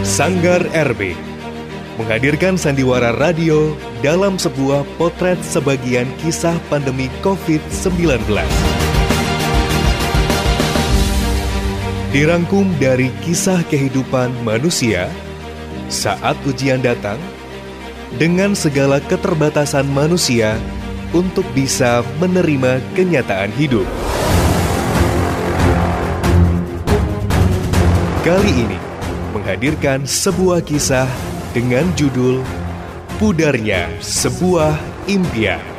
Sanggar RB menghadirkan sandiwara radio dalam sebuah potret sebagian kisah pandemi COVID-19. Dirangkum dari kisah kehidupan manusia saat ujian datang dengan segala keterbatasan manusia untuk bisa menerima kenyataan hidup. Kali ini menghadirkan sebuah kisah dengan judul Pudarnya Sebuah Impian.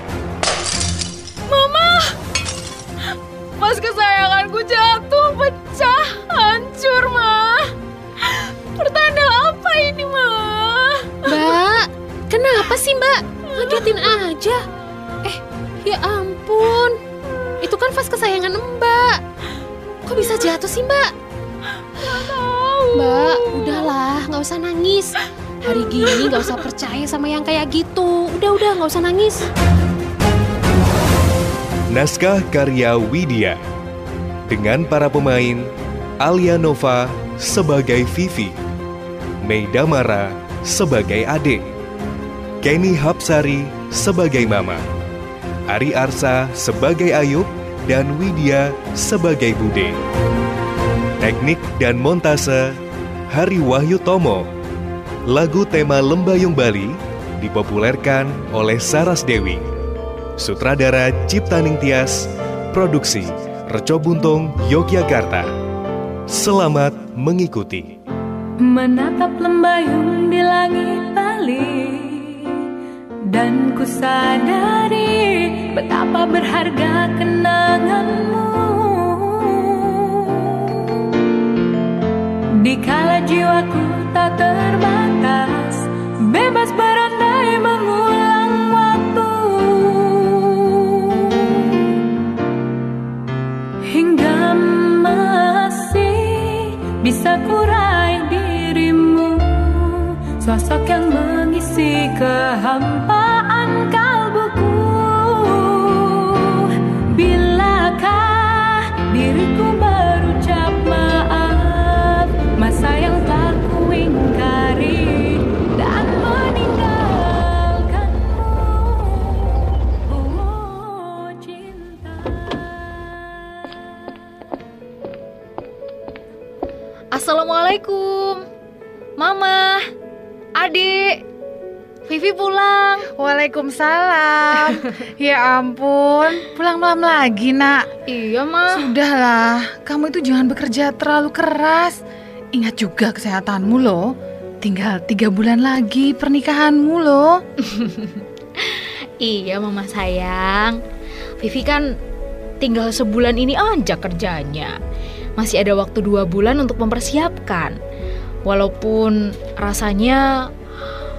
Nggak usah percaya sama yang kayak gitu. Udah, udah, nggak usah nangis. Naskah karya Widya dengan para pemain Alia Nova sebagai Vivi, Meida Mara sebagai Ade, Kenny Hapsari sebagai Mama, Ari Arsa sebagai Ayub, dan Widya sebagai Bude. Teknik dan montase Hari Wahyu Tomo. Lagu tema Lembayung Bali dipopulerkan oleh Saras Dewi. Sutradara Ciptaning Tias, produksi Reco Buntung, Yogyakarta. Selamat mengikuti. Menatap lembayung di langit Bali Dan ku sadari betapa berharga kenanganmu Dikala jiwaku tak terbatas Bebas berandai ya ampun, pulang malam lagi, Nak. Iya, Ma. Sudahlah, kamu itu jangan bekerja terlalu keras. Ingat juga kesehatanmu loh. Tinggal tiga bulan lagi pernikahanmu loh. Iya, Mama sayang. Vivi kan tinggal sebulan ini aja kerjanya. Masih ada waktu dua bulan untuk mempersiapkan. Walaupun rasanya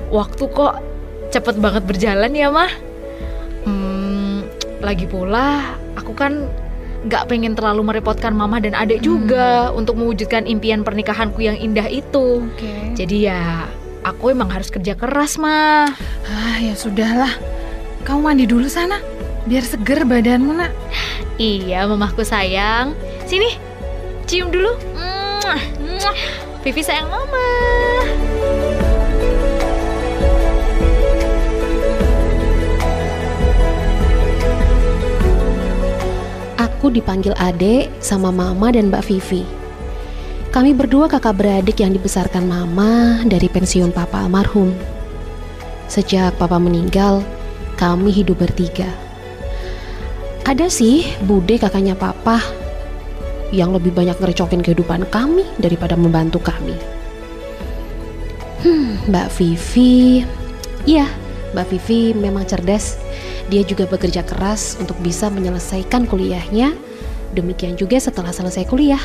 waktu kok cepet banget berjalan ya, Mah. Hmm, lagi pula aku kan nggak pengen terlalu merepotkan mama dan adik juga untuk mewujudkan impian pernikahanku yang indah itu. Oke. Jadi ya aku emang harus kerja keras, mah. Ah, ya sudahlah. Kamu mandi dulu sana, biar seger badanmu, Nak. Iya, mamaku sayang. Sini, cium dulu. Vivi sayang mama. Aku dipanggil Ade sama Mama dan Mbak Vivi. Kami berdua kakak beradik yang dibesarkan Mama dari pensiun Papa almarhum. Sejak Papa meninggal, kami hidup bertiga. Ada sih Bude kakaknya Papa yang lebih banyak ngerecokin kehidupan kami daripada membantu kami. Hmm, Mbak Vivi, iya, Mbak Vivi memang cerdas. Dia juga bekerja keras untuk bisa menyelesaikan kuliahnya. Demikian juga setelah selesai kuliah.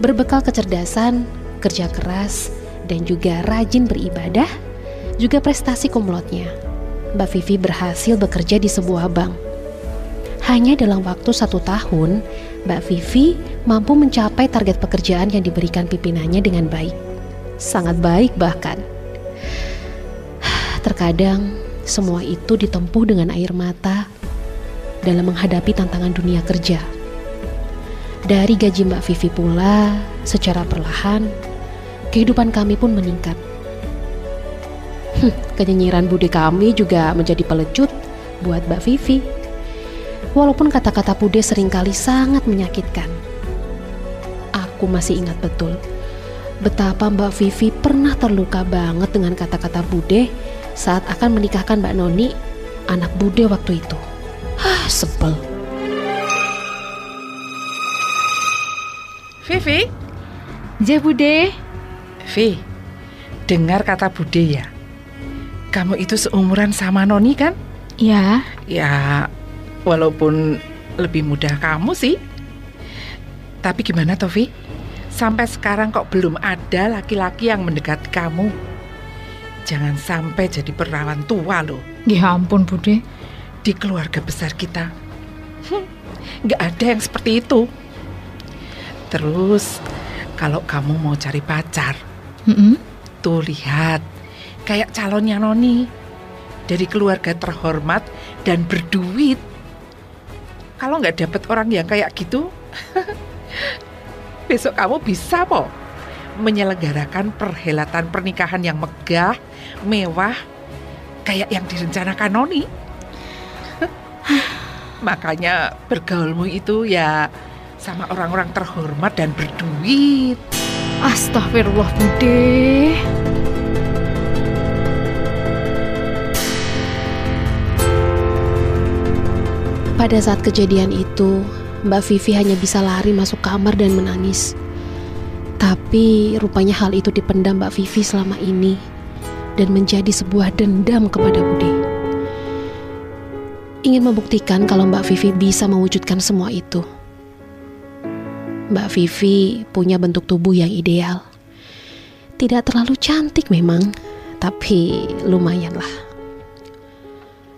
Berbekal kecerdasan, kerja keras, dan juga rajin beribadah, juga prestasi kumlotnya. Mbak Vivi berhasil bekerja di sebuah bank. Hanya dalam waktu satu tahun, Mbak Vivi mampu mencapai target pekerjaan yang diberikan pimpinannya dengan baik. Sangat baik bahkan. Terkadang semua itu ditempuh dengan air mata dalam menghadapi tantangan dunia kerja. Dari gaji Mbak Vivi pula, secara perlahan, kehidupan kami pun meningkat. Hm, kenyinyiran budi kami juga menjadi pelecut buat Mbak Vivi. Walaupun kata-kata Bude sering kali sangat menyakitkan. Aku masih ingat betul betapa Mbak Vivi pernah terluka banget dengan kata-kata Bude saat akan menikahkan Mbak Noni, anak Bude waktu itu. Hah, sebel. Vivi, Ja Bude. Vi, dengar kata Bude ya. Kamu itu seumuran sama Noni kan? Ya, Ya, walaupun lebih muda kamu sih. Tapi gimana Tovi? Sampai sekarang kok belum ada laki-laki yang mendekati kamu. Jangan sampai jadi perawan tua loh ya ampun Bude. di keluarga besar kita. Hmm, Nggak ada yang seperti itu. Terus, kalau kamu mau cari pacar, Mm-mm. Tuh lihat, kayak calonnya Noni dari keluarga terhormat dan berduit. Kalau nggak dapet orang yang kayak gitu, besok kamu bisa po menyelenggarakan perhelatan pernikahan yang megah, mewah, kayak yang direncanakan Noni. Makanya bergaulmu itu ya sama orang-orang terhormat dan berduit. Astagfirullah Bude. Pada saat kejadian itu, Mbak Vivi hanya bisa lari masuk kamar dan menangis. Tapi rupanya hal itu dipendam Mbak Vivi selama ini dan menjadi sebuah dendam kepada Bude. Ingin membuktikan kalau Mbak Vivi bisa mewujudkan semua itu. Mbak Vivi punya bentuk tubuh yang ideal. Tidak terlalu cantik memang, tapi lumayanlah.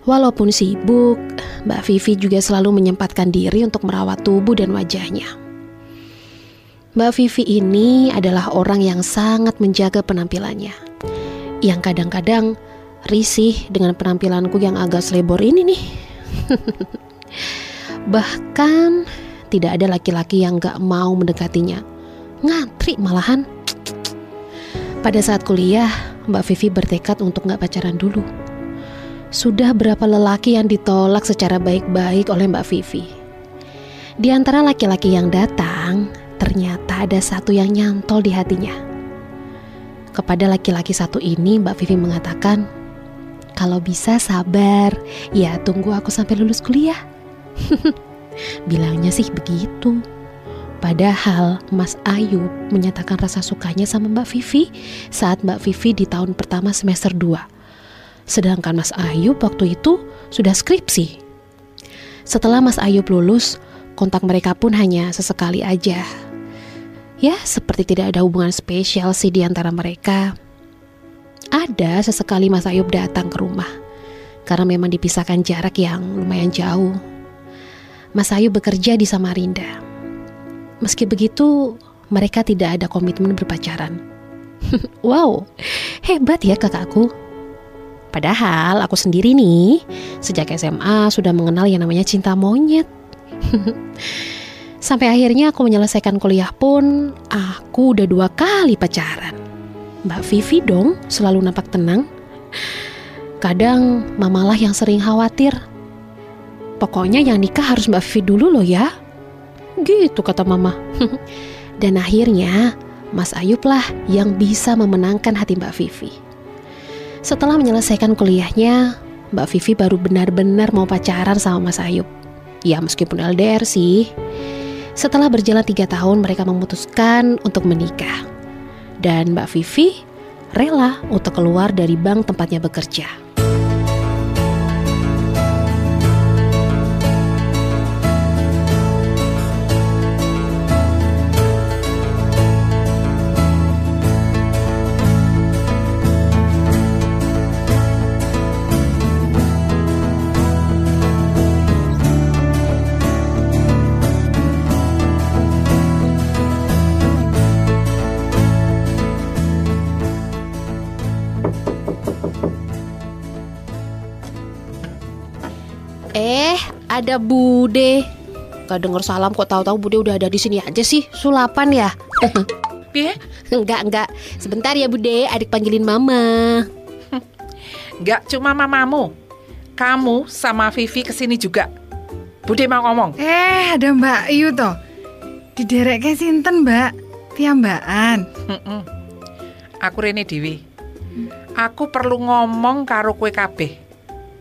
Walaupun sibuk, Mbak Vivi juga selalu menyempatkan diri untuk merawat tubuh dan wajahnya. Mbak Vivi ini adalah orang yang sangat menjaga penampilannya. Yang kadang-kadang risih dengan penampilanku yang agak selebor ini nih. Bahkan tidak ada laki-laki yang gak mau mendekatinya. Ngantri malahan. Pada saat kuliah, Mbak Vivi bertekad untuk gak pacaran dulu. Sudah berapa lelaki yang ditolak secara baik-baik oleh Mbak Vivi. Di antara laki-laki yang datang, ternyata ada satu yang nyantol di hatinya. Kepada laki-laki satu ini, Mbak Vivi mengatakan, "Kalau bisa sabar, ya tunggu aku sampai lulus kuliah." Bilangnya sih begitu. Padahal Mas Ayub menyatakan rasa sukanya sama Mbak Vivi saat Mbak Vivi di tahun pertama semester 2. Sedangkan Mas Ayub waktu itu sudah skripsi. Setelah Mas Ayub lulus, kontak mereka pun hanya sesekali aja. Ya, seperti tidak ada hubungan spesial sih di antara mereka. Ada sesekali Mas Ayub datang ke rumah, karena memang dipisahkan jarak yang lumayan jauh. Mas Ayub bekerja di Samarinda. Meski begitu, mereka tidak ada komitmen berpacaran. wow, hebat ya kakakku. Padahal aku sendiri nih, sejak SMA sudah mengenal yang namanya cinta monyet. Sampai akhirnya aku menyelesaikan kuliah pun, aku udah dua kali pacaran. Mbak Vivi dong selalu nampak tenang. Kadang mamalah yang sering khawatir. Pokoknya yang nikah harus Mbak Vivi dulu loh ya. Gitu kata mama. Dan akhirnya Mas Ayub lah yang bisa memenangkan hati Mbak Vivi. Setelah menyelesaikan kuliahnya, Mbak Vivi baru benar-benar mau pacaran sama Mas Ayub. Ya meskipun LDR sih. Setelah berjalan tiga tahun mereka memutuskan untuk menikah. Dan Mbak Vivi rela untuk keluar dari bank tempatnya bekerja. Eh, ada Bude. Gak denger salam kok tahu-tahu Bude udah ada di sini aja sih. Sulapan ya? Piye? enggak, enggak. Sebentar ya Bude, adik panggilin mama. Nggak cuma mamamu. Kamu sama Vivi ke sini juga. Bude mau ngomong. Eh, ada Mbak Ayu toh. Diderekke sinten, Mbak? Piyambakan. Mm-mm. Aku Rene Dewi. Aku perlu ngomong karo kue kabeh.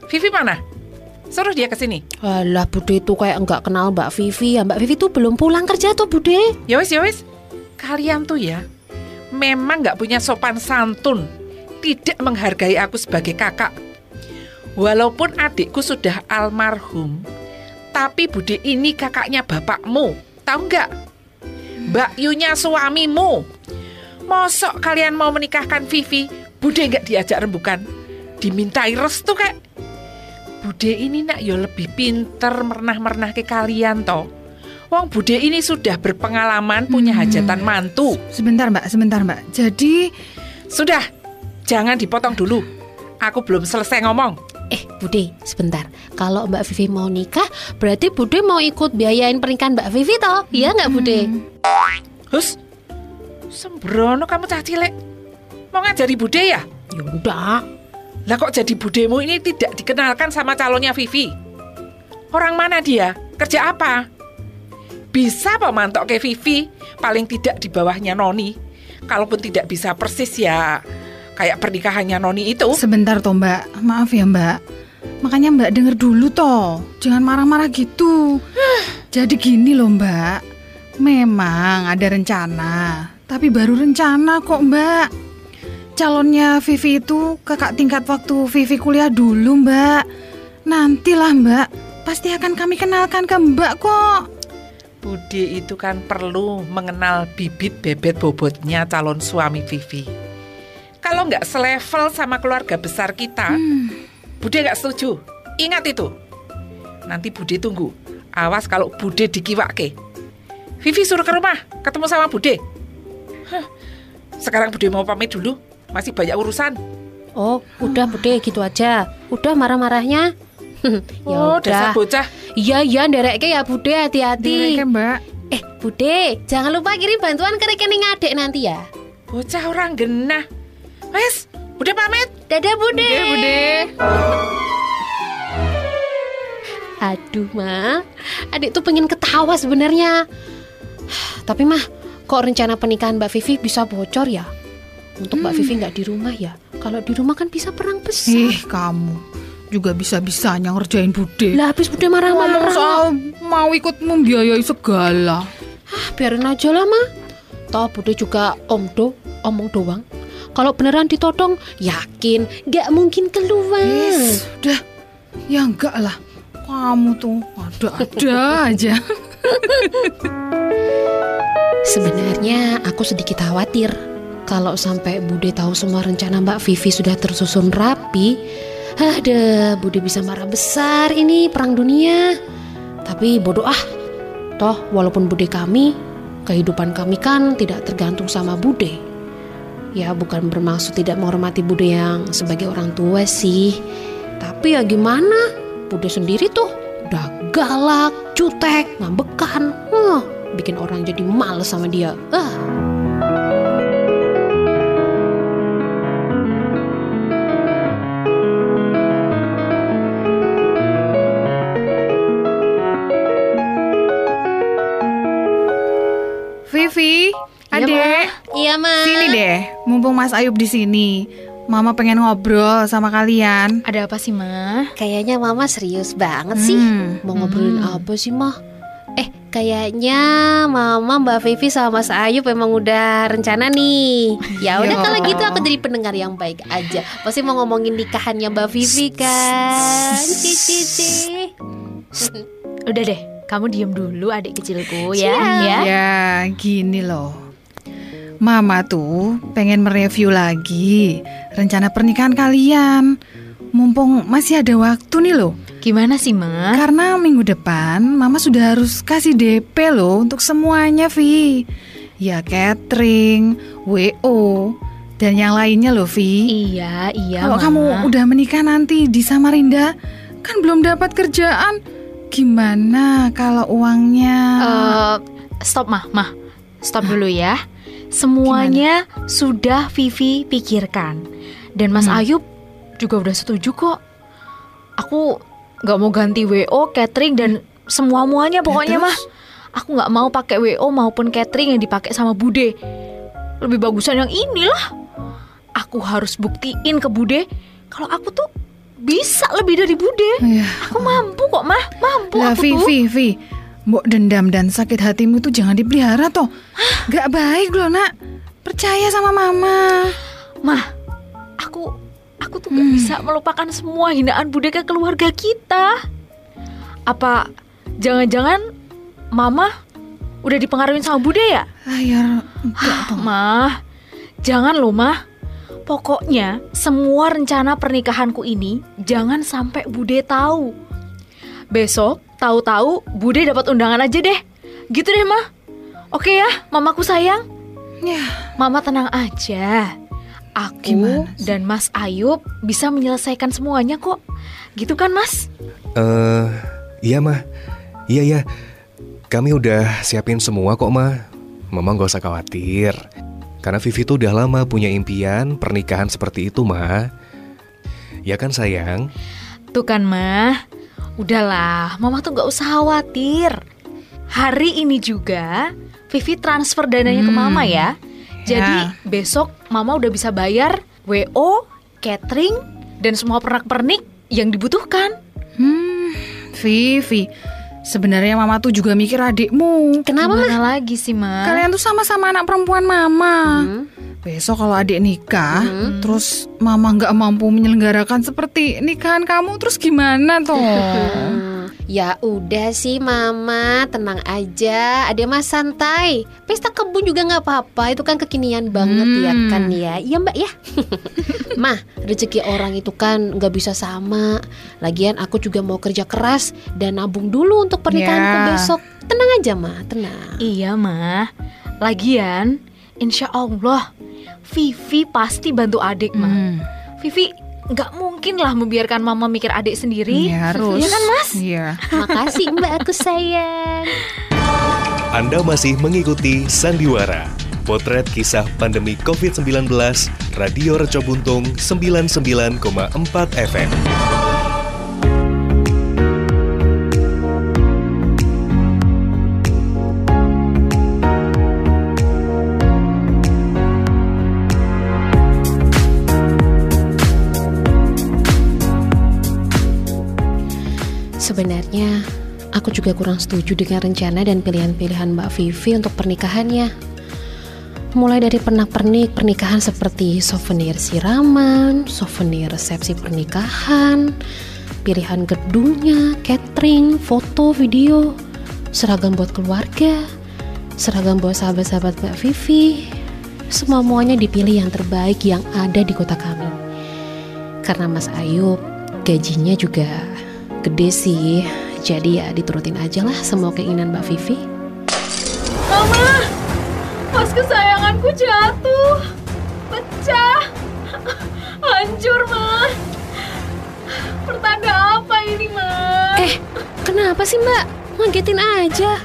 Vivi mana? Suruh dia ke sini. Alah Bude itu kayak enggak kenal Mbak Vivi ya. Mbak Vivi tuh belum pulang kerja tuh Bude. Ya wis, ya wis. Kalian tuh ya memang nggak punya sopan santun. Tidak menghargai aku sebagai kakak. Walaupun adikku sudah almarhum, tapi Bude ini kakaknya bapakmu. Tahu nggak? Mbak Yunya suamimu. Mosok kalian mau menikahkan Vivi, Bude nggak diajak rembukan. Dimintai restu kek. Bude ini nak yo lebih pinter mernah-mernah ke kalian toh. Wong Bude ini sudah berpengalaman punya hajatan mantu. Sebentar, Mbak, sebentar, Mbak. Jadi, Sudah, jangan dipotong dulu. Aku belum selesai ngomong. Eh Bude, sebentar. Kalau Mbak Vivi mau nikah, berarti Bude mau ikut biayain pernikahan Mbak Vivi toh? Iya nggak Bude? Hus, sembrono kamu cah cilik. Mau ngajari Bude ya? Yaudah. Lah kok jadi budemu ini tidak dikenalkan sama calonnya Vivi? Orang mana dia? Kerja apa? Bisa apa mantok ke Vivi? Paling tidak di bawahnya Noni. Kalaupun tidak bisa persis ya kayak pernikahannya Noni itu. sebentar toh, Mbak. Maaf ya, Mbak. Makanya Mbak denger dulu toh. Jangan marah-marah gitu. Jadi gini loh, Mbak. Memang ada rencana, tapi baru rencana kok, Mbak. Calonnya Vivi itu kakak tingkat waktu Vivi kuliah dulu, Mbak. Nantilah, Mbak. Pasti akan kami kenalkan ke Mbak kok. Bude itu kan perlu mengenal bibit bebet bobotnya calon suami Vivi. Kalau nggak selevel sama keluarga besar kita, Bude nggak setuju. Ingat itu. Nanti Bude tunggu. Awas kalau Bude dikiwake. Vivi suruh ke rumah, ketemu sama Bude. Hah, Sekarang Bude mau pamit dulu. Masih banyak urusan. Oh, udah Bude gitu aja. Udah marah-marahnya. ya oh, udah. bocah. Iya iya nderekke ya Bude hati-hati. Direke, Mbak. Eh Bude, jangan lupa kirim bantuan ke rekening adek nanti ya. Bocah orang genah. Wes, Bude pamit. Dadah Bude. Oke, Bude. Aduh mah, adik tuh pengen ketawa sebenarnya. Tapi mah, kok rencana pernikahan Mbak Vivi bisa bocor ya? Untuk Mbak Vivi nggak di rumah ya? Kalau di rumah kan bisa perang besar. Ih, kamu juga bisa-bisanya ngerjain Bude. Lah habis Bude marah-marah. soal mau ikut membiayai segala. Ah, biarin aja lah mah. Toh Bude juga omdo, omong doang. Kalau beneran ditodong, yakin nggak mungkin keluar. Wis, udah. Ya enggak lah. Kamu tuh ada-ada aja. Sebenarnya aku sedikit khawatir kalau sampai Bude tahu semua rencana Mbak Vivi sudah tersusun rapi. Ada, Bude bisa marah besar ini perang dunia. Tapi bodoh ah. Toh walaupun Bude kami, kehidupan kami kan tidak tergantung sama Bude. Ya bukan bermaksud tidak menghormati Bude yang sebagai orang tua sih. Tapi ya gimana? Bude sendiri tuh udah galak, jutek, ngambekan. Huh, bikin orang jadi males sama dia. Ah. Iya, Ma. sini deh. Mumpung Mas Ayub di sini. Mama pengen ngobrol sama kalian. Ada apa sih, Ma? Kayaknya Mama serius banget sih. Hmm, Mau ngobrolin apa sih, Mah? Eh, kayaknya Mama, Mbak Vivi sama Mas Ayub emang udah rencana nih. Ya udah kalau gitu aku jadi pendengar yang baik aja. Pasti mau ngomongin nikahannya Mbak Vivi kan? Cici. Udah deh, kamu diem dulu adik kecilku ya. Siap. Ya. Ya, gini loh. Mama tuh pengen mereview lagi rencana pernikahan kalian. Mumpung masih ada waktu nih loh. Gimana sih, Ma? Karena minggu depan Mama sudah harus kasih DP loh untuk semuanya, Vi. Ya catering, WO, dan yang lainnya loh, Vi. Iya, iya, Kalau Ma. kamu udah menikah nanti di Samarinda, kan belum dapat kerjaan. gimana kalau uangnya? Eh, stop mah, mah. Stop dulu ya. Semuanya sudah Vivi pikirkan. Dan Mas Hmm. Ayub juga udah setuju kok. Aku nggak mau ganti WO, catering dan semua muanya pokoknya terus? mah. Aku nggak mau pakai WO maupun catering yang dipakai sama Bude. Lebih bagusan yang inilah. Aku harus buktiin ke Bude kalau aku tuh bisa lebih dari Bude. Ya, Aku mampu kok mah, mampu lah aku Vi, tuh. Vi, Vi. Mbok dendam dan sakit hatimu tuh jangan dipelihara toh. Gak baik loh nak. Percaya sama mama. Mah, aku aku tuh gak Hmm. bisa melupakan semua hinaan budaya keluarga kita. Apa jangan-jangan mama udah dipengaruhi sama Bude ya? Ayar, enggak toh. Mah, jangan loh mah. Pokoknya semua rencana pernikahanku ini jangan sampai Bude tahu. Besok tahu-tahu Bude dapat undangan aja deh. Gitu deh mah. Oke ya, mamaku sayang. Ya, Mama tenang aja. Aku Gimana sih? dan Mas Ayub bisa menyelesaikan semuanya kok. Gitu kan, Mas? Eh, iya mah. Iya ya. Kami udah siapin semua kok mah. Mama gak usah khawatir. Karena Vivi tuh udah lama punya impian pernikahan seperti itu mah. Ya kan sayang? Tuh kan, Mah. Udahlah, Mama tuh gak usah khawatir. Hari ini juga Vivi transfer dananya ke Hmm. Mama ya. Jadi Ya. besok Mama udah bisa bayar WO, catering, dan semua pernak-pernik yang dibutuhkan. hmm, Vivi. Sebenarnya mama tuh juga mikir adikmu. Kenapa? Gimana lagi sih, Ma? Kalian tuh sama-sama anak perempuan mama. Hmm. Besok kalau adik nikah, Hmm. terus mama nggak mampu menyelenggarakan seperti nikahan kamu, terus gimana toh? Hmm, Ya udah sih mama. Tenang aja. Adek mah santai. Pesta kebun juga nggak apa-apa. Itu kan kekinian banget Hmm. ya kan ya. Iya mbak ya. Mah rezeki orang itu kan nggak bisa sama. Lagian aku juga mau kerja keras Dan nabung dulu untuk pernikahanku Ya. besok. Tenang aja mah tenang. Iya, mah. Lagian, insya Allah, Vivi pasti bantu adik, mah. Hmm, Vivi nggak mungkin lah membiarkan mama mikir adik sendiri. ya harus. Iya kan, Mas? Iya. Makasih mbak aku sayang Anda masih mengikuti Sandiwara, potret kisah pandemi COVID-19, Radio Reco Buntung 99,4 FM. Sebenarnya aku juga kurang setuju dengan rencana dan pilihan-pilihan Mbak Vivi untuk pernikahannya. Mulai dari pernak-pernik pernikahan seperti souvenir siraman, souvenir resepsi pernikahan, pilihan gedungnya, catering, foto, video, seragam buat keluarga, seragam buat sahabat-sahabat Mbak Vivi. Semua muanya dipilih yang terbaik yang ada di kota kami. Karena Mas Ayub gajinya juga gede sih. Jadi ya diturutin aja lah semua keinginan Mbak Vivi. Mama, pas kesayanganku jatuh, pecah, hancur, mah. Pertanda apa ini, mah? Eh, kenapa sih Mbak? Ngagetin aja.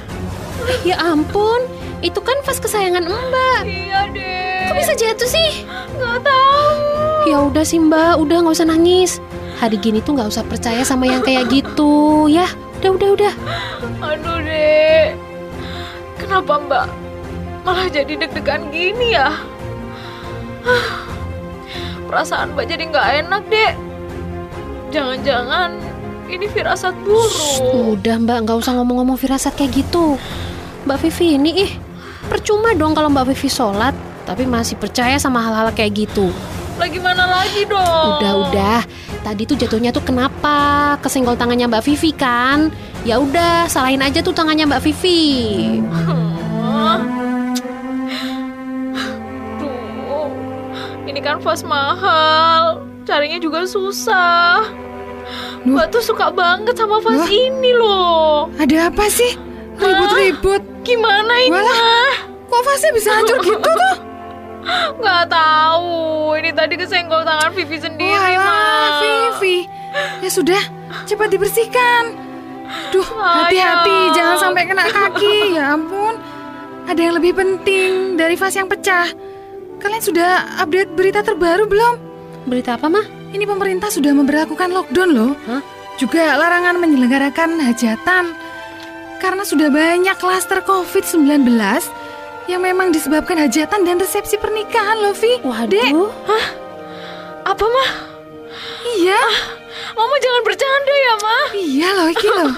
Ya ampun, itu kan vas kesayangan Mbak. Iya deh. Kok bisa jatuh sih? Nggak tahu. Ya udah sih Mbak, udah nggak usah nangis. Hari gini tuh nggak usah percaya sama yang kayak gitu, ya. Udah, udah, udah. Aduh dek, kenapa mbak malah jadi deg-degan gini ya? Perasaan mbak jadi nggak enak dek. Jangan-jangan ini firasat buruk. Udah Mbak, nggak usah ngomong-ngomong firasat kayak gitu. Mbak Vivi ini ih, percuma dong kalau Mbak Vivi sholat, tapi masih percaya sama hal-hal kayak gitu. Lah gimana lagi dong? Udah, udah. Tadi tuh jatuhnya tuh kenapa? Kesenggol tangannya Mbak Vivi kan? Ya udah, salahin aja tuh tangannya Mbak Vivi. Duh, ini kan vas mahal. Carinya juga susah. Mbak tuh suka banget sama vas Wah. ini loh. Ada apa sih? Ribut-ribut. Gimana ini Walah. mah? Kok vasnya bisa hancur gitu tuh? Nggak tahu. Ini tadi kesenggol tangan Vivi sendiri, Walah, mah. Vivi. Ya sudah, cepat dibersihkan. Duh, hati-hati, jangan sampai kena kaki. Ya ampun. Ada yang lebih penting dari vas yang pecah. Kalian sudah update berita terbaru belum? Berita apa, Mah? Ini pemerintah sudah memperlakukan lockdown loh. Hah? Juga larangan menyelenggarakan hajatan. Karena sudah banyak klaster COVID-19 yang memang disebabkan hajatan dan resepsi pernikahan loh, Vi. Dek, Waduh. Apa mah? iya. Mama jangan bercanda ya mah. Iya loh, iki loh.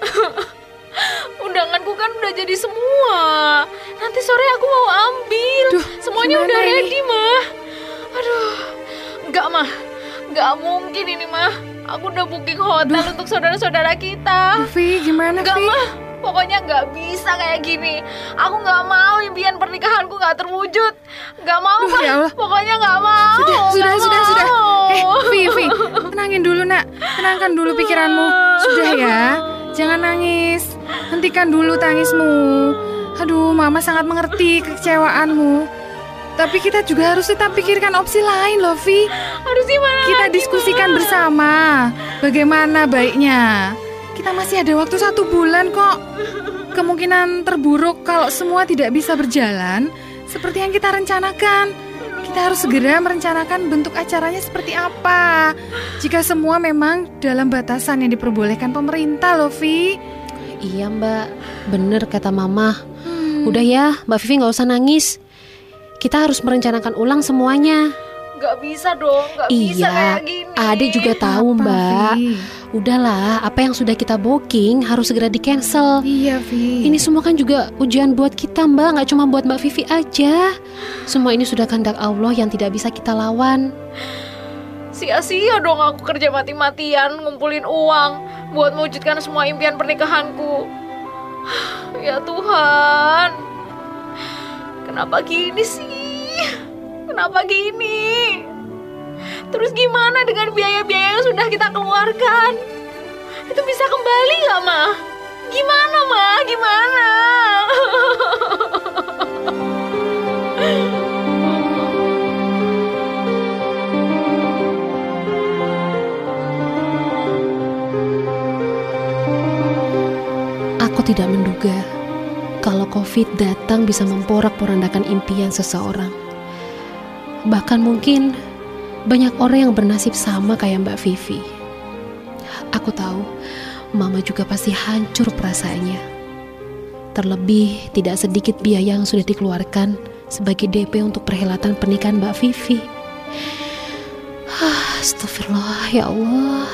Undanganku kan udah jadi semua. Nanti sore aku mau ambil. Duh, Semuanya udah ini? ready mah. Aduh, enggak mah. Enggak mungkin ini mah. Aku udah booking hotel untuk saudara-saudara kita. Vi, gimana, Enggak Vi? mah. Pokoknya nggak bisa kayak gini. Aku nggak mau impian pernikahanku nggak terwujud. Nggak mau, Duh, ya Allah. Pokoknya nggak mau. Sudah, sudah, nggak sudah, sudah. Eh, mau. Vi, Vi, tenangin dulu, nak. Tenangkan dulu pikiranmu. Sudah ya, jangan nangis. Hentikan dulu tangismu. Aduh, Mama sangat mengerti kekecewaanmu. Tapi kita juga harus tetap pikirkan opsi lain loh, Vi. Harus gimana Kita lagi, diskusikan Mah? bersama bagaimana baiknya. Kita masih ada waktu satu bulan kok. Kemungkinan terburuk kalau semua tidak bisa berjalan seperti yang kita rencanakan. Kita harus segera merencanakan bentuk acaranya seperti apa. Jika semua memang dalam batasan yang diperbolehkan pemerintah, loh, Vi. Iya, Mbak. Bener kata Mama. Hmm. Udah ya, Mbak Vivi nggak usah nangis. Kita harus merencanakan ulang semuanya. Nggak bisa dong, nggak bisa Iya, kayak gini. Ade juga tahu, Apa, Mbak. Vi? Udahlah, apa yang sudah kita booking harus segera di cancel. Iya, Vi. Ini semua kan juga ujian buat kita mbak Nggak cuma buat mbak Vivi aja Semua ini sudah kehendak Allah yang tidak bisa kita lawan Sia-sia dong aku kerja mati-matian ngumpulin uang buat mewujudkan semua impian pernikahanku. Ya Tuhan, kenapa gini sih? Kenapa gini? Terus gimana dengan biaya-biaya yang sudah kita keluarkan? Itu bisa kembali nggak, mah? Gimana, mah? Gimana? Aku tidak menduga Kalau covid datang bisa memporak-porandakan impian seseorang Bahkan mungkin Banyak orang yang bernasib sama kayak mbak Vivi Aku tahu Mama juga pasti hancur perasaannya Terlebih tidak sedikit biaya yang sudah dikeluarkan sebagai DP untuk perhelatan pernikahan Mbak Vivi. Ah, Astagfirullah ya Allah.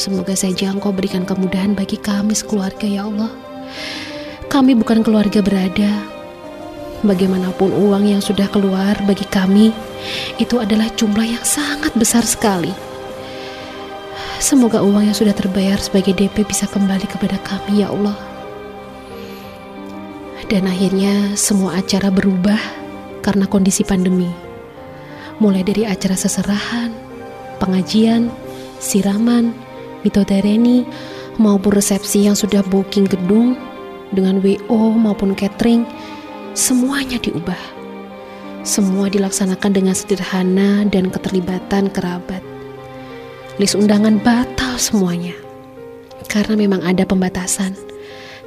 Semoga saja Engkau berikan kemudahan bagi kami sekeluarga ya Allah. Kami bukan keluarga berada. Bagaimanapun uang yang sudah keluar bagi kami, itu adalah jumlah yang sangat besar sekali. Semoga uang yang sudah terbayar sebagai DP bisa kembali kepada kami ya Allah. Dan akhirnya semua acara berubah karena kondisi pandemi. Mulai dari acara seserahan, pengajian, siraman, mitodareni, maupun resepsi yang sudah booking gedung dengan WO maupun catering, semuanya diubah. Semua dilaksanakan dengan sederhana dan keterlibatan kerabat. List undangan batal semuanya. Karena memang ada pembatasan.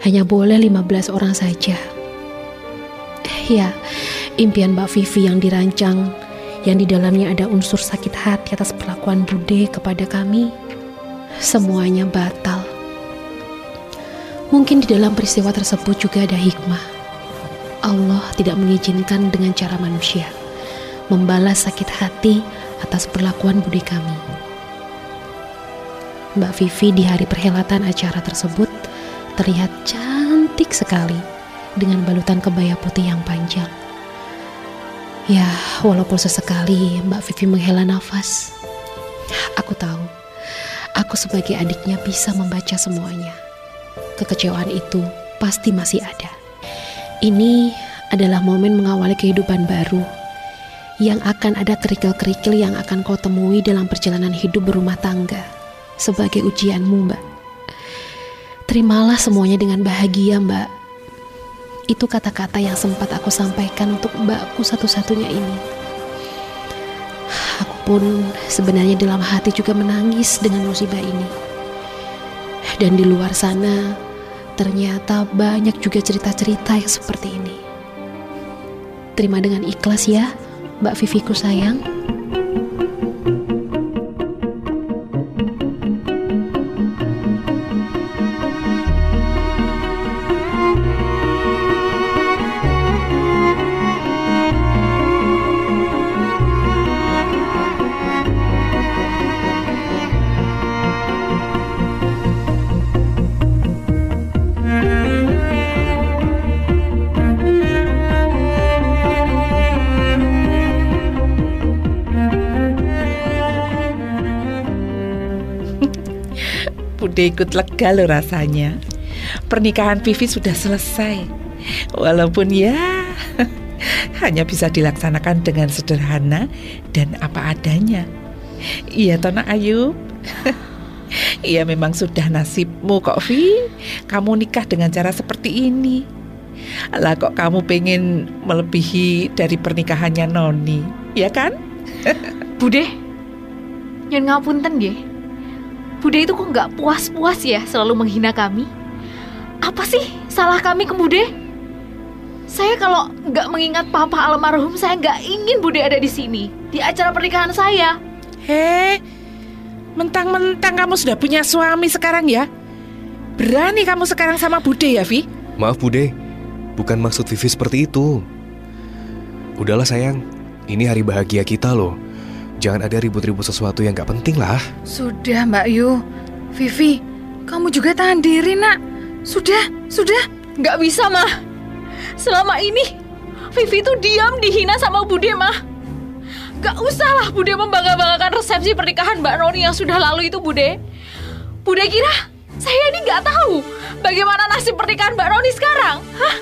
Hanya boleh 15 orang saja. Ya, impian Mbak Vivi yang dirancang yang di dalamnya ada unsur sakit hati atas perlakuan Bude kepada kami, semuanya batal. Mungkin di dalam peristiwa tersebut juga ada hikmah. Allah tidak mengizinkan dengan cara manusia membalas sakit hati atas perlakuan Bude kami. Mbak Vivi di hari perhelatan acara tersebut terlihat cantik sekali dengan balutan kebaya putih yang panjang. Ya, walaupun sesekali Mbak Vivi menghela nafas, aku tahu aku sebagai adiknya bisa membaca semuanya. Kekecewaan itu pasti masih ada. Ini adalah momen mengawali kehidupan baru yang akan ada kerikil-kerikil yang akan kau temui dalam perjalanan hidup berumah tangga sebagai ujianmu, Mbak. Terimalah semuanya dengan bahagia, Mbak. Itu kata-kata yang sempat aku sampaikan untuk mbakku satu-satunya ini. Aku pun sebenarnya dalam hati juga menangis dengan musibah ini. Dan di luar sana, ternyata banyak juga cerita-cerita yang seperti ini. Terima dengan ikhlas ya, Mbak Viviku sayang. Bude ikut lega loh rasanya. Pernikahan Vivi sudah selesai. Walaupun ya hanya bisa dilaksanakan dengan sederhana dan apa adanya. Iya Tona Ayu. Iya memang sudah nasibmu kok Vi. Kamu nikah dengan cara seperti ini. Lah kok kamu pengen melebihi dari pernikahannya Noni, ya kan? Bude, jangan ngapunten ya. Bude itu kok nggak puas-puas ya selalu menghina kami? Apa sih salah kami ke Bude? Saya kalau nggak mengingat papa almarhum, saya nggak ingin Bude ada di sini di acara pernikahan saya. Hei, mentang-mentang kamu sudah punya suami sekarang ya? Berani kamu sekarang sama Bude ya, Vi? Maaf Bude, bukan maksud Vivi seperti itu. Udahlah sayang, ini hari bahagia kita loh. Jangan ada ribut-ribut sesuatu yang gak penting lah. Sudah Mbak Yu. Vivi, kamu juga tahan diri nak. Sudah, sudah. Nggak bisa mah. Selama ini Vivi tuh diam dihina sama Bude mah. Gak usah lah Bude membangga-banggakan resepsi pernikahan Mbak Noni yang sudah lalu itu Bude. Bude kira saya ini nggak tahu bagaimana nasib pernikahan Mbak Noni sekarang. Hah?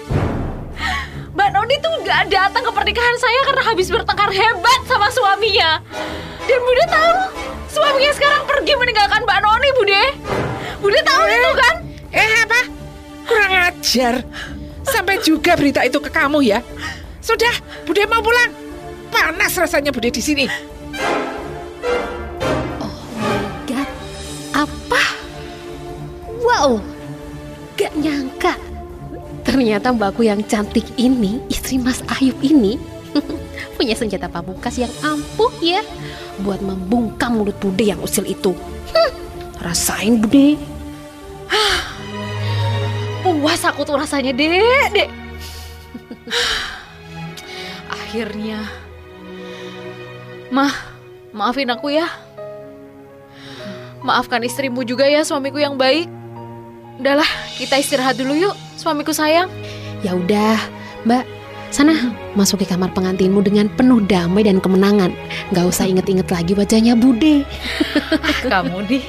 Mbak Noni tuh nggak datang ke pernikahan saya karena habis bertengkar hebat. Dan Bude tahu suaminya sekarang pergi meninggalkan Mbak Noni Bude. Bude tahu itu kan? Eh apa? Kurang ajar. Sampai juga berita itu ke kamu ya. Sudah, Bude mau pulang. Panas rasanya Bude di sini. Oh my god, apa? Wow, gak nyangka. Ternyata mbakku yang cantik ini, istri Mas Ayub ini, punya senjata pamungkas yang ampuh ya buat membungkam mulut Bude yang usil itu. Hmm, rasain Bude. Puas aku tuh rasanya, Dek, Dek. Akhirnya. Mah, maafin aku ya. Maafkan istrimu juga ya, suamiku yang baik. Udahlah, kita istirahat dulu yuk, suamiku sayang. Ya udah, Mbak, sana masuk ke kamar pengantinmu dengan penuh damai dan kemenangan. Gak usah inget-inget lagi wajahnya Bude. Kamu nih.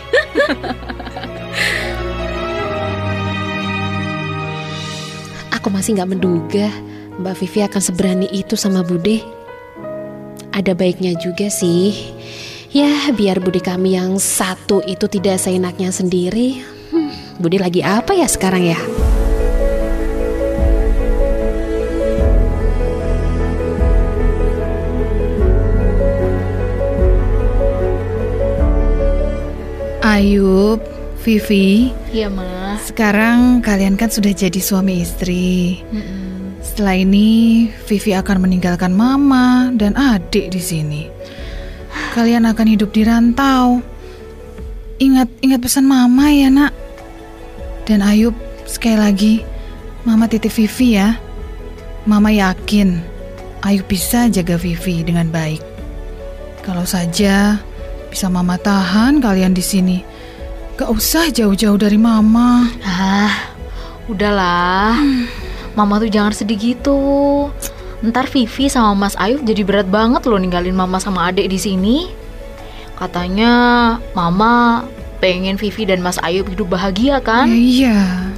Aku masih nggak menduga Mbak Vivi akan seberani itu sama Bude. Ada baiknya juga sih. Ya, biar Bude kami yang satu itu tidak seenaknya sendiri. Hmm, Bude lagi apa ya sekarang ya? Ayub, Vivi, Iya, Mah. sekarang kalian kan sudah jadi suami istri. Setelah ini, Vivi akan meninggalkan mama dan adik di sini. Kalian akan hidup di rantau. Ingat, ingat pesan mama ya nak. Dan Ayub, sekali lagi, mama titip Vivi ya. Mama yakin Ayub bisa jaga Vivi dengan baik. Kalau saja bisa mama tahan kalian di sini. Gak usah jauh-jauh dari mama. Ah, udahlah. Mama tuh jangan sedih gitu. Ntar Vivi sama Mas Ayub jadi berat banget loh ninggalin Mama sama adik di sini. Katanya Mama pengen Vivi dan Mas Ayub hidup bahagia Ya, kan? iya.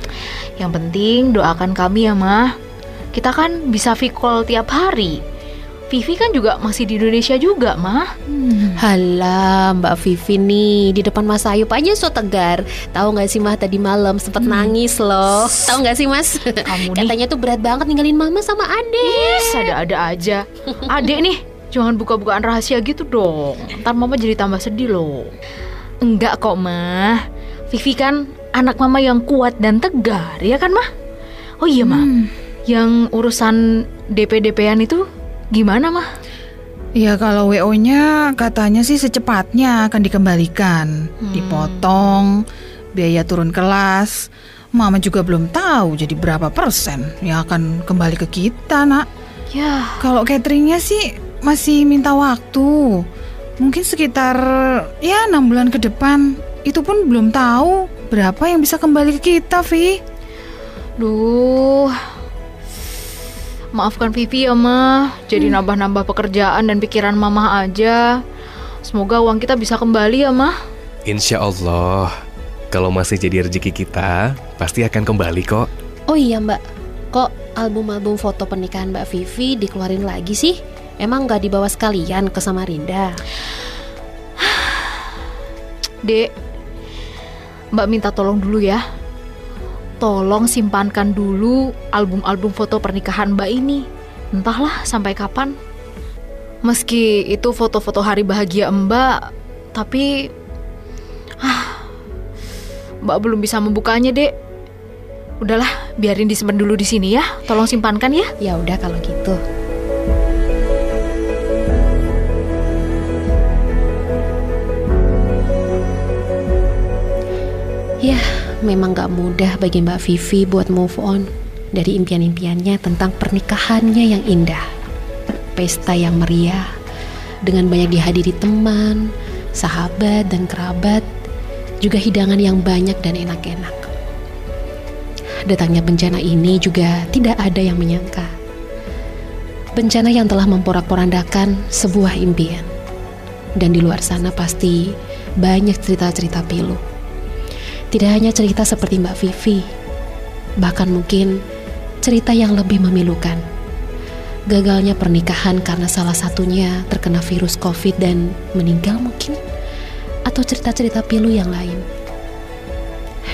Yang penting doakan kami ya, Mah. Kita kan bisa call tiap hari. Vivi kan juga masih di Indonesia juga, Mah. Halah Mbak Vivi nih Di depan Mas Ayub aja so tegar Tahu nggak sih Mah tadi malam sempat nangis loh Tahu nggak sih Mas Kamu nih. Katanya tuh berat banget ninggalin mama sama adek Yes, ada-ada aja. Adek nih, jangan buka-bukaan rahasia gitu dong. Ntar mama jadi tambah sedih loh. Enggak kok, mah. Vivi kan anak mama yang kuat dan tegar, ya kan mah? Oh iya mah, Hmm. yang urusan DP-DP-an itu gimana mah? Ya kalau WO-nya katanya sih secepatnya akan dikembalikan, dipotong, biaya turun kelas. Mama juga belum tahu jadi berapa persen yang akan kembali ke kita, nak. Ya, Kalau cateringnya sih masih minta waktu. Mungkin sekitar ya enam bulan ke depan. Itu pun belum tahu berapa yang bisa kembali ke kita, Vi. duh. Maafkan Vivi ya mah, jadi nambah-nambah pekerjaan dan pikiran mama aja. Semoga uang kita bisa kembali ya mah. Insya Allah, kalau masih jadi rezeki kita, pasti akan kembali kok. Oh iya mbak, kok album-album foto pernikahan Mbak Vivi dikeluarin lagi sih? Emang nggak dibawa sekalian ke Samarinda? Dek, Mbak minta tolong dulu ya. Tolong simpankan dulu album-album foto pernikahan Mbak ini. Entahlah sampai kapan. Meski itu foto-foto hari bahagia Mbak, tapi ah, Mbak belum bisa membukanya, Dek. Udahlah, biarin disimpan dulu di sini ya. Tolong simpankan ya. Ya udah kalau gitu. Ya, memang gak mudah bagi Mbak Vivi buat move on dari impian-impiannya tentang pernikahannya yang indah. Pesta yang meriah, dengan banyak dihadiri teman, sahabat, dan kerabat, juga hidangan yang banyak dan enak-enak. Datangnya bencana ini juga tidak ada yang menyangka. Bencana yang telah memporak-porandakan sebuah impian. Dan di luar sana pasti banyak cerita-cerita pilu. Tidak hanya cerita seperti Mbak Vivi, bahkan mungkin cerita yang lebih memilukan. Gagalnya pernikahan karena salah satunya terkena virus COVID dan meninggal mungkin, atau cerita-cerita pilu yang lain.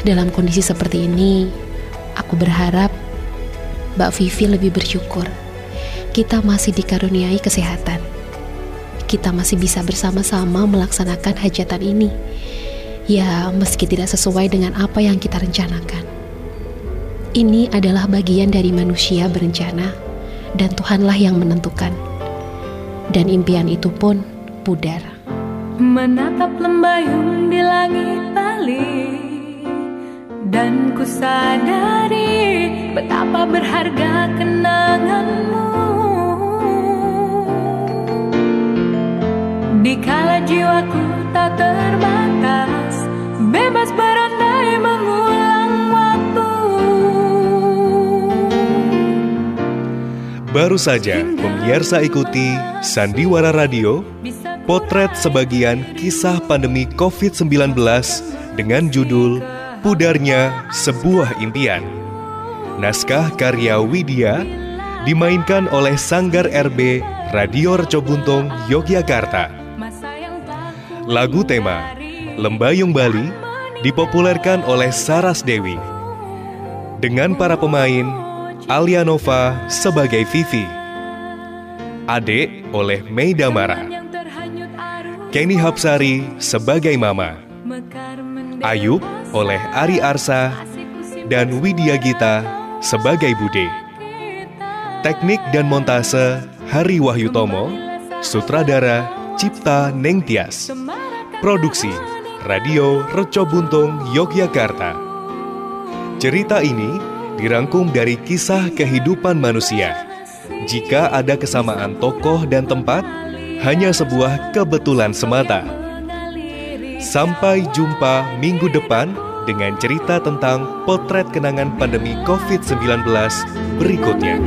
Dalam kondisi seperti ini, aku berharap Mbak Vivi lebih bersyukur. Kita masih dikaruniai kesehatan. Kita masih bisa bersama-sama melaksanakan hajatan ini. Ya, meski tidak sesuai dengan apa yang kita rencanakan. Ini adalah bagian dari manusia berencana dan Tuhanlah yang menentukan. Dan impian itu pun pudar. Menatap lembayung di langit Bali Dan ku sadari betapa berharga kenanganmu Dikala jiwaku tak terbatas Bebas berandai mengulang waktu Baru saja pemirsa ikuti Sandiwara Radio Potret sebagian kisah pandemi COVID-19 dengan judul Pudarnya Sebuah Impian. Naskah karya Widya dimainkan oleh Sanggar RB Radio Recobuntung Yogyakarta. Lagu tema Lembayung Bali dipopulerkan oleh Saras Dewi. Dengan para pemain Alia Nova sebagai Vivi, Ade oleh Mei Damara, Kenny Hapsari sebagai Mama, Ayub oleh Ari Arsa, dan Widya Gita sebagai Bude. Teknik dan montase Hari Wahyutomo, sutradara Cipta Nengtias. Produksi Radio Reco Buntung Yogyakarta. Cerita ini dirangkum dari kisah kehidupan manusia. Jika ada kesamaan tokoh dan tempat, hanya sebuah kebetulan semata. Sampai jumpa minggu depan dengan cerita tentang potret kenangan pandemi COVID-19 berikutnya.